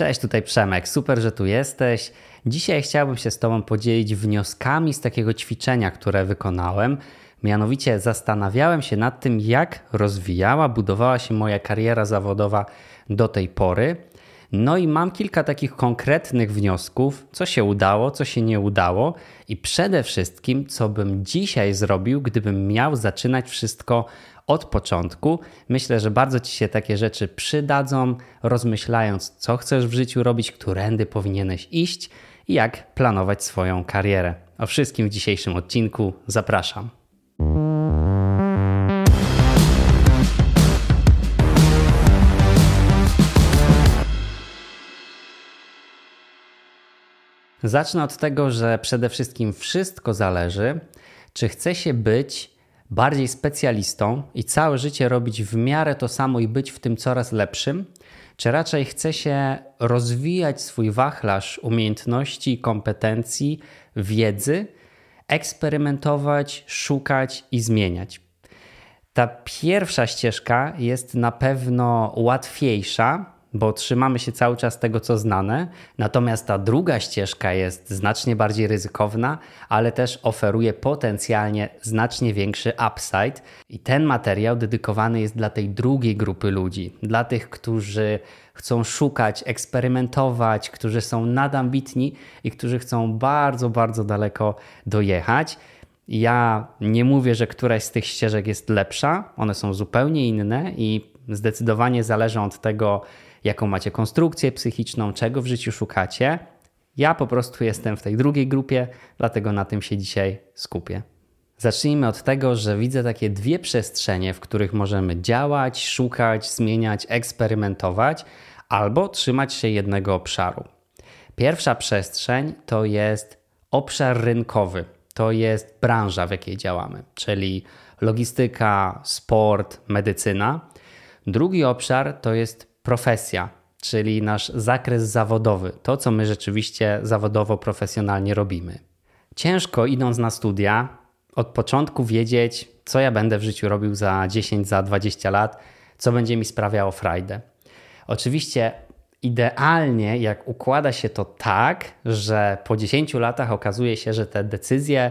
Cześć, tutaj Przemek. Super, że tu jesteś. Dzisiaj chciałbym się z Tobą podzielić wnioskami z takiego ćwiczenia, które wykonałem. Mianowicie zastanawiałem się nad tym, jak rozwijała, budowała się moja kariera zawodowa do tej pory. No i mam kilka takich konkretnych wniosków, co się udało, co się nie udało i przede wszystkim, co bym dzisiaj zrobił, gdybym miał zaczynać wszystko od początku. Myślę, że bardzo Ci się takie rzeczy przydadzą, rozmyślając, co chcesz w życiu robić, którędy powinieneś iść i jak planować swoją karierę. O wszystkim w dzisiejszym odcinku zapraszam. Zacznę od tego, że przede wszystkim wszystko zależy, czy chce się być bardziej specjalistą i całe życie robić w miarę to samo i być w tym coraz lepszym, czy raczej chce się rozwijać swój wachlarz umiejętności, kompetencji, wiedzy, eksperymentować, szukać i zmieniać. Ta pierwsza ścieżka jest na pewno łatwiejsza, bo trzymamy się cały czas tego, co znane. Natomiast ta druga ścieżka jest znacznie bardziej ryzykowna, ale też oferuje potencjalnie znacznie większy upside. I ten materiał dedykowany jest dla tej drugiej grupy ludzi, dla tych, którzy chcą szukać, eksperymentować, którzy są nadambitni i którzy chcą bardzo, bardzo daleko dojechać. Ja nie mówię, że któraś z tych ścieżek jest lepsza, one są zupełnie inne i zdecydowanie zależą od tego, jaką macie konstrukcję psychiczną, czego w życiu szukacie. Ja po prostu jestem w tej drugiej grupie, dlatego na tym się dzisiaj skupię. Zacznijmy od tego, że widzę takie dwie przestrzenie, w których możemy działać, szukać, zmieniać, eksperymentować albo trzymać się jednego obszaru. Pierwsza przestrzeń to jest obszar rynkowy, to jest branża, w jakiej działamy, czyli logistyka, sport, medycyna. Drugi obszar to jest profesja, czyli nasz zakres zawodowy, to co my rzeczywiście zawodowo, profesjonalnie robimy. Ciężko idąc na studia, od początku wiedzieć, co ja będę w życiu robił za 10, za 20 lat, co będzie mi sprawiało frajdę. Oczywiście idealnie, jak układa się to tak, że po 10 latach okazuje się, że te decyzje,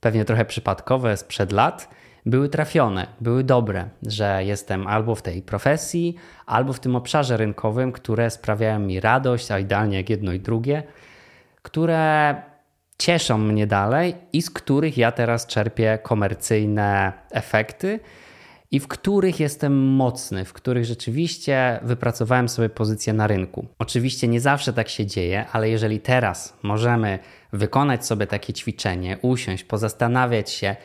pewnie trochę przypadkowe sprzed lat, były trafione, były dobre, że jestem albo w tej profesji, albo w tym obszarze rynkowym, które sprawiają mi radość, a idealnie jak jedno i drugie, które cieszą mnie dalej i z których ja teraz czerpię komercyjne efekty i w których jestem mocny, w których rzeczywiście wypracowałem sobie pozycję na rynku. Oczywiście nie zawsze tak się dzieje, ale jeżeli teraz możemy wykonać sobie takie ćwiczenie, usiąść, pozastanawiać się,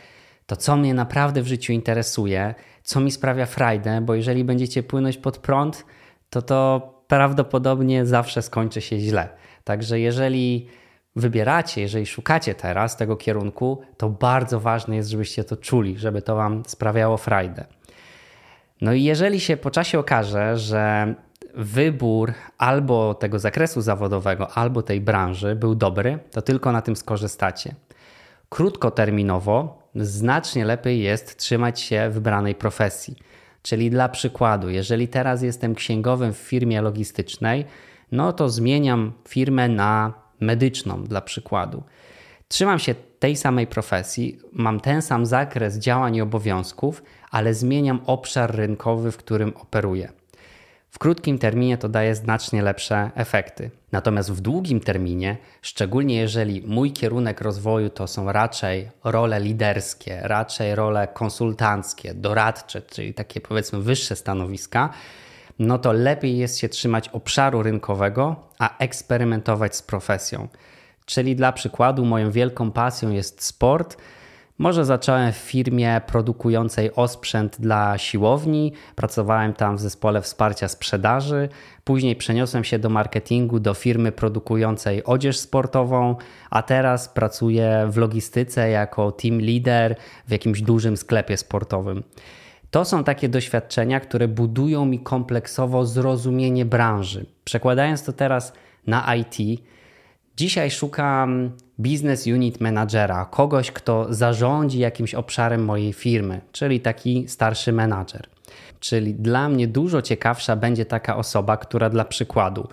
to co mnie naprawdę w życiu interesuje, co mi sprawia frajdę, bo jeżeli będziecie płynąć pod prąd, to to prawdopodobnie zawsze skończy się źle. Także jeżeli wybieracie, jeżeli szukacie teraz tego kierunku, to bardzo ważne jest, żebyście to czuli, żeby to Wam sprawiało frajdę. No i jeżeli się po czasie okaże, że wybór albo tego zakresu zawodowego, albo tej branży był dobry, to tylko na tym skorzystacie. Krótkoterminowo znacznie lepiej jest trzymać się wybranej profesji. Czyli dla przykładu, jeżeli teraz jestem księgowym w firmie logistycznej, no to zmieniam firmę na medyczną dla przykładu. Trzymam się tej samej profesji, mam ten sam zakres działań i obowiązków, ale zmieniam obszar rynkowy, w którym operuję. W krótkim terminie to daje znacznie lepsze efekty. Natomiast w długim terminie, szczególnie jeżeli mój kierunek rozwoju to są raczej role liderskie, raczej role konsultanckie, doradcze, czyli takie powiedzmy wyższe stanowiska, no to lepiej jest się trzymać obszaru rynkowego, a eksperymentować z profesją. Czyli dla przykładu, moją wielką pasją jest sport może zacząłem w firmie produkującej osprzęt dla siłowni, pracowałem tam w zespole wsparcia sprzedaży, później przeniosłem się do marketingu do firmy produkującej odzież sportową, a teraz pracuję w logistyce jako team leader w jakimś dużym sklepie sportowym. To są takie doświadczenia, które budują mi kompleksowo zrozumienie branży. Przekładając to teraz na IT, Dzisiaj szukam business unit managera, kogoś, kto zarządzi jakimś obszarem mojej firmy, czyli taki starszy menadżer. Czyli dla mnie dużo ciekawsza będzie taka osoba, która dla przykładu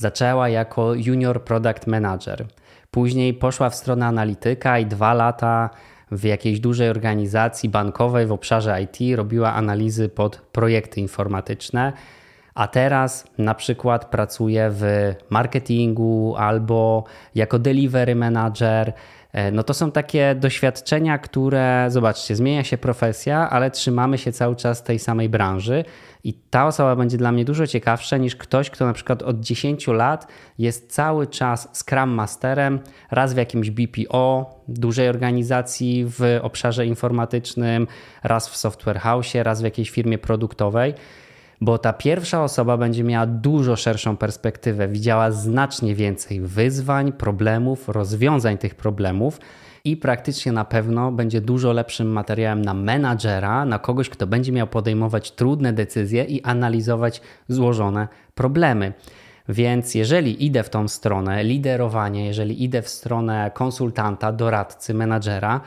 Zaczęła jako junior product manager. Później poszła w stronę analityka i dwa lata w jakiejś dużej organizacji bankowej w obszarze IT robiła analizy pod projekty informatyczne, a teraz na przykład pracuje w marketingu albo jako delivery manager. E, no to są takie doświadczenia, które, zobaczcie, zmienia się profesja, ale trzymamy się cały czas tej samej branży i ta osoba będzie dla mnie dużo ciekawsza niż ktoś, kto na przykład od 10 lat jest cały czas Scrum Masterem, raz w jakimś BPO, dużej organizacji w obszarze informatycznym, raz w Software House, raz w jakiejś firmie produktowej bo ta pierwsza osoba będzie miała dużo szerszą perspektywę, widziała znacznie więcej wyzwań, problemów, rozwiązań tych problemów i praktycznie na pewno będzie dużo lepszym materiałem na menadżera, na kogoś, kto będzie miał podejmować trudne decyzje i analizować złożone problemy. Więc jeżeli idę w tą stronę liderowania, jeżeli idę w stronę konsultanta, doradcy, menadżera,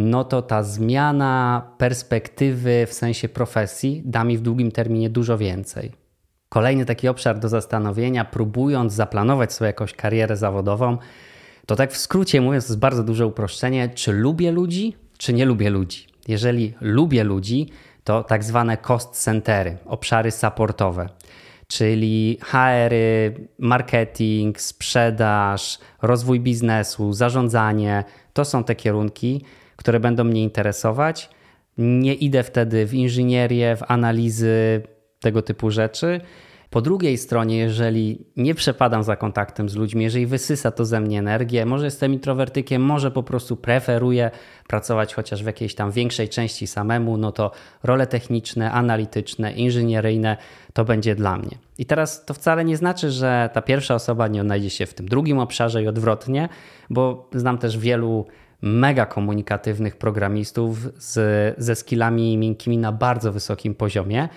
no to ta zmiana perspektywy w sensie profesji da mi w długim terminie dużo więcej. Kolejny taki obszar do zastanowienia, próbując zaplanować sobie jakąś karierę zawodową, to tak w skrócie mówiąc, to jest bardzo duże uproszczenie, czy lubię ludzi, czy nie lubię ludzi. Jeżeli lubię ludzi, to tak zwane cost centery, obszary supportowe, czyli HR, marketing, sprzedaż, rozwój biznesu, zarządzanie. To są te kierunki, które będą mnie interesować. Nie idę wtedy w inżynierię, w analizy tego typu rzeczy. Po drugiej stronie, jeżeli nie przepadam za kontaktem z ludźmi, jeżeli wysysa to ze mnie energię, może jestem introwertykiem, może po prostu preferuję pracować chociaż w jakiejś tam większej części samemu, no to role techniczne, analityczne, inżynieryjne to będzie dla mnie. I teraz to wcale nie znaczy, że ta pierwsza osoba nie odnajdzie się w tym drugim obszarze i odwrotnie, bo znam też wielu mega komunikatywnych programistów z, ze skillami miękkimi na bardzo wysokim poziomie.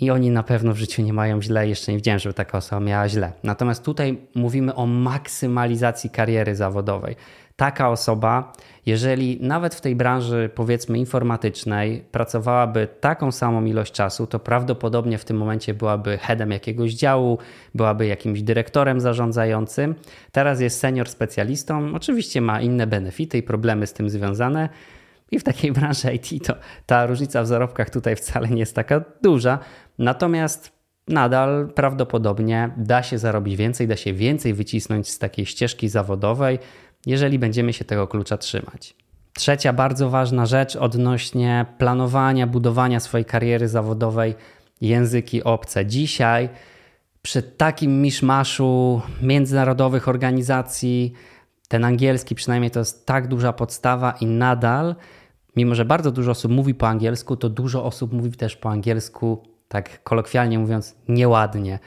I oni na pewno w życiu nie mają źle, jeszcze nie widziałem, żeby taka osoba miała źle. Natomiast tutaj mówimy o maksymalizacji kariery zawodowej taka osoba, jeżeli nawet w tej branży, powiedzmy, informatycznej, pracowałaby taką samą ilość czasu, to prawdopodobnie w tym momencie byłaby headem jakiegoś działu, byłaby jakimś dyrektorem zarządzającym. Teraz jest senior specjalistą, oczywiście ma inne benefity i problemy z tym związane. I w takiej branży IT to ta różnica w zarobkach tutaj wcale nie jest taka duża. Natomiast nadal prawdopodobnie da się zarobić więcej, da się więcej wycisnąć z takiej ścieżki zawodowej, jeżeli będziemy się tego klucza trzymać. Trzecia bardzo ważna rzecz odnośnie planowania, budowania swojej kariery zawodowej języki obce. Dzisiaj przy takim miszmaszu międzynarodowych organizacji, ten angielski przynajmniej to jest tak duża podstawa i nadal, mimo że bardzo dużo osób mówi po angielsku, to dużo osób mówi też po angielsku, tak kolokwialnie mówiąc, nieładnie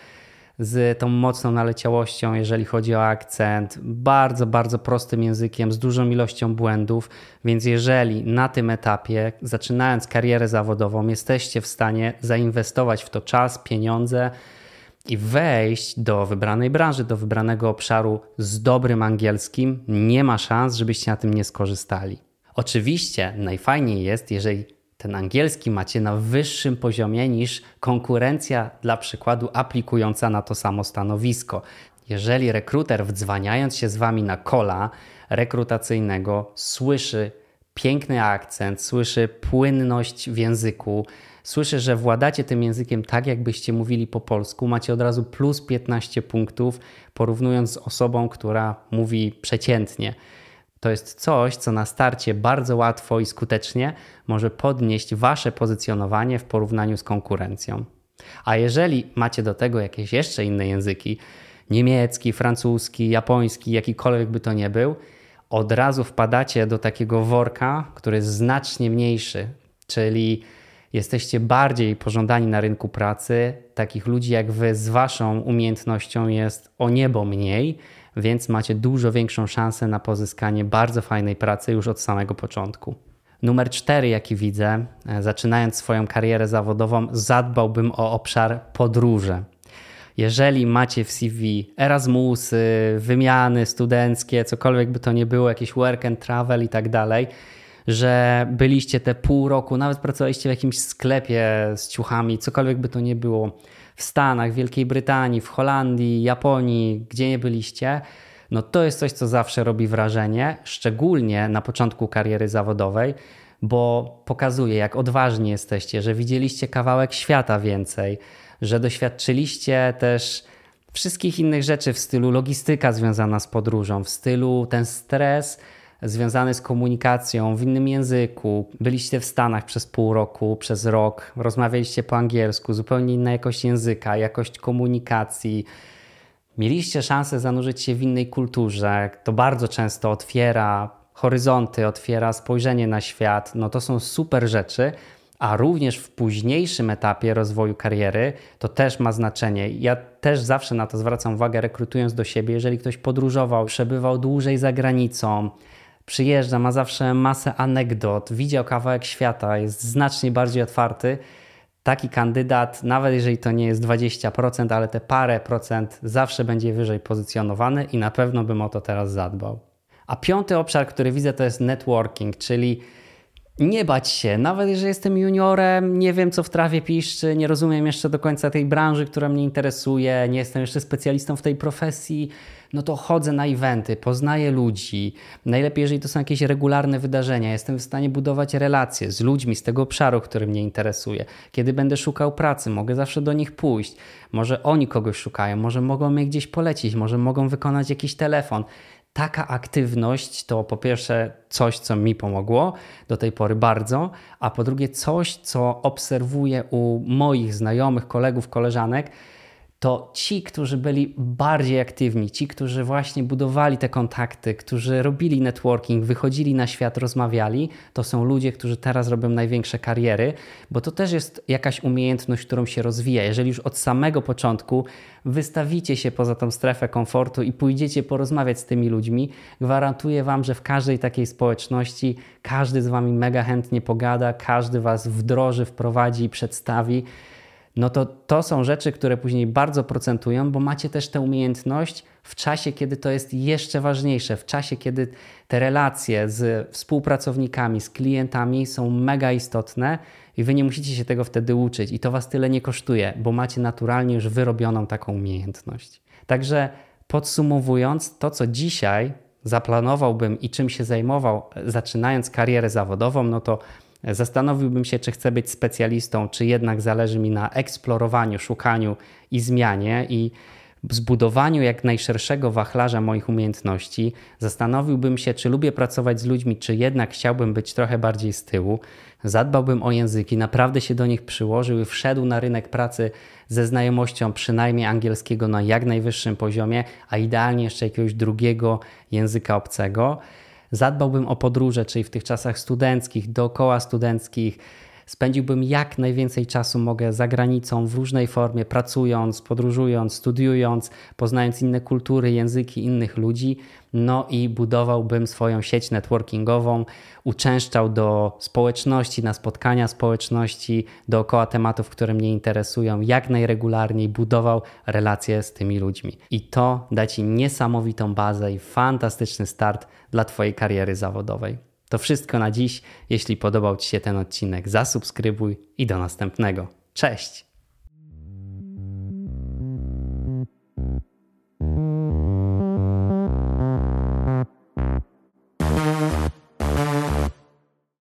z tą mocną naleciałością, jeżeli chodzi o akcent, bardzo, bardzo prostym językiem, z dużą ilością błędów. Więc jeżeli na tym etapie, zaczynając karierę zawodową, jesteście w stanie zainwestować w to czas, pieniądze i wejść do wybranej branży, do wybranego obszaru z dobrym angielskim, nie ma szans, żebyście na tym nie skorzystali. Oczywiście najfajniej jest, jeżeli ten angielski macie na wyższym poziomie niż konkurencja, dla przykładu, aplikująca na to samo stanowisko. Jeżeli rekruter, wdzwaniając się z wami na kola rekrutacyjnego, słyszy piękny akcent, słyszy płynność w języku, słyszy, że władacie tym językiem tak, jakbyście mówili po polsku, macie od razu plus 15 punktów, porównując z osobą, która mówi przeciętnie to jest coś, co na starcie bardzo łatwo i skutecznie może podnieść wasze pozycjonowanie w porównaniu z konkurencją. A jeżeli macie do tego jakieś jeszcze inne języki, niemiecki, francuski, japoński, jakikolwiek by to nie był, od razu wpadacie do takiego worka, który jest znacznie mniejszy, czyli jesteście bardziej pożądani na rynku pracy. Takich ludzi jak wy z waszą umiejętnością jest o niebo mniej, więc macie dużo większą szansę na pozyskanie bardzo fajnej pracy już od samego początku. Numer cztery, jaki widzę, e, zaczynając swoją karierę zawodową, zadbałbym o obszar podróże. Jeżeli macie w CV Erasmusy, wymiany studenckie, cokolwiek by to nie było, jakieś work and travel i tak dalej, że byliście te pół roku, nawet pracowaliście w jakimś sklepie z ciuchami, cokolwiek by to nie było, w Stanach, Wielkiej Brytanii, w Holandii, Japonii, gdzie nie byliście, no to jest coś, co zawsze robi wrażenie, szczególnie na początku kariery zawodowej, bo pokazuje, jak odważni jesteście, że widzieliście kawałek świata więcej, że doświadczyliście też wszystkich innych rzeczy w stylu logistyka związana z podróżą, w stylu ten stres związany z komunikacją w innym języku. Byliście w Stanach przez pół roku, przez rok, rozmawialiście po angielsku, zupełnie inna jakość języka, jakość komunikacji. Mieliście szansę zanurzyć się w innej kulturze. To bardzo często otwiera horyzonty, otwiera spojrzenie na świat. No to są super rzeczy, a również w późniejszym etapie rozwoju kariery to też ma znaczenie. Ja też zawsze na to zwracam uwagę, rekrutując do siebie, jeżeli ktoś podróżował, przebywał dłużej za granicą, przyjeżdża, ma zawsze masę anegdot, widział kawałek świata, jest znacznie bardziej otwarty. Taki kandydat, nawet jeżeli to nie jest 20%, ale te parę procent, zawsze będzie wyżej pozycjonowany i na pewno bym o to teraz zadbał. A piąty obszar, który widzę, to jest networking, czyli nie bać się, nawet jeżeli jestem juniorem, nie wiem co w trawie piszczy, nie rozumiem jeszcze do końca tej branży, która mnie interesuje, nie jestem jeszcze specjalistą w tej profesji, no to chodzę na eventy, poznaję ludzi. Najlepiej, jeżeli to są jakieś regularne wydarzenia, jestem w stanie budować relacje z ludźmi z tego obszaru, który mnie interesuje. Kiedy będę szukał pracy, mogę zawsze do nich pójść. Może oni kogoś szukają, może mogą mnie gdzieś polecić, może mogą wykonać jakiś telefon taka aktywność to po pierwsze coś, co mi pomogło do tej pory bardzo, a po drugie coś, co obserwuję u moich znajomych, kolegów, koleżanek, to ci, którzy byli bardziej aktywni, ci, którzy właśnie budowali te kontakty, którzy robili networking, wychodzili na świat, rozmawiali, to są ludzie, którzy teraz robią największe kariery, bo to też jest jakaś umiejętność, którą się rozwija. Jeżeli już od samego początku wystawicie się poza tą strefę komfortu i pójdziecie porozmawiać z tymi ludźmi, gwarantuję Wam, że w każdej takiej społeczności każdy z Wami mega chętnie pogada, każdy Was wdroży, wprowadzi, przedstawi no to to są rzeczy, które później bardzo procentują, bo macie też tę umiejętność w czasie, kiedy to jest jeszcze ważniejsze, w czasie, kiedy te relacje z współpracownikami, z klientami są mega istotne i wy nie musicie się tego wtedy uczyć i to was tyle nie kosztuje, bo macie naturalnie już wyrobioną taką umiejętność. Także podsumowując, to co dzisiaj zaplanowałbym i czym się zajmował, zaczynając karierę zawodową, no to Zastanowiłbym się, czy chcę być specjalistą, czy jednak zależy mi na eksplorowaniu, szukaniu i zmianie i zbudowaniu jak najszerszego wachlarza moich umiejętności. Zastanowiłbym się, czy lubię pracować z ludźmi, czy jednak chciałbym być trochę bardziej z tyłu. Zadbałbym o języki, naprawdę się do nich przyłożył i wszedł na rynek pracy ze znajomością przynajmniej angielskiego na jak najwyższym poziomie, a idealnie jeszcze jakiegoś drugiego języka obcego. Zadbałbym o podróże, czyli w tych czasach studenckich, dookoła studenckich. Spędziłbym jak najwięcej czasu mogę za granicą w różnej formie, pracując, podróżując, studiując, poznając inne kultury, języki innych ludzi, no i budowałbym swoją sieć networkingową, uczęszczał do społeczności, na spotkania społeczności dookoła tematów, które mnie interesują, jak najregularniej budował relacje z tymi ludźmi. I to da Ci niesamowitą bazę i fantastyczny start dla Twojej kariery zawodowej. To wszystko na dziś. Jeśli podobał Ci się ten odcinek, zasubskrybuj i do następnego. Cześć!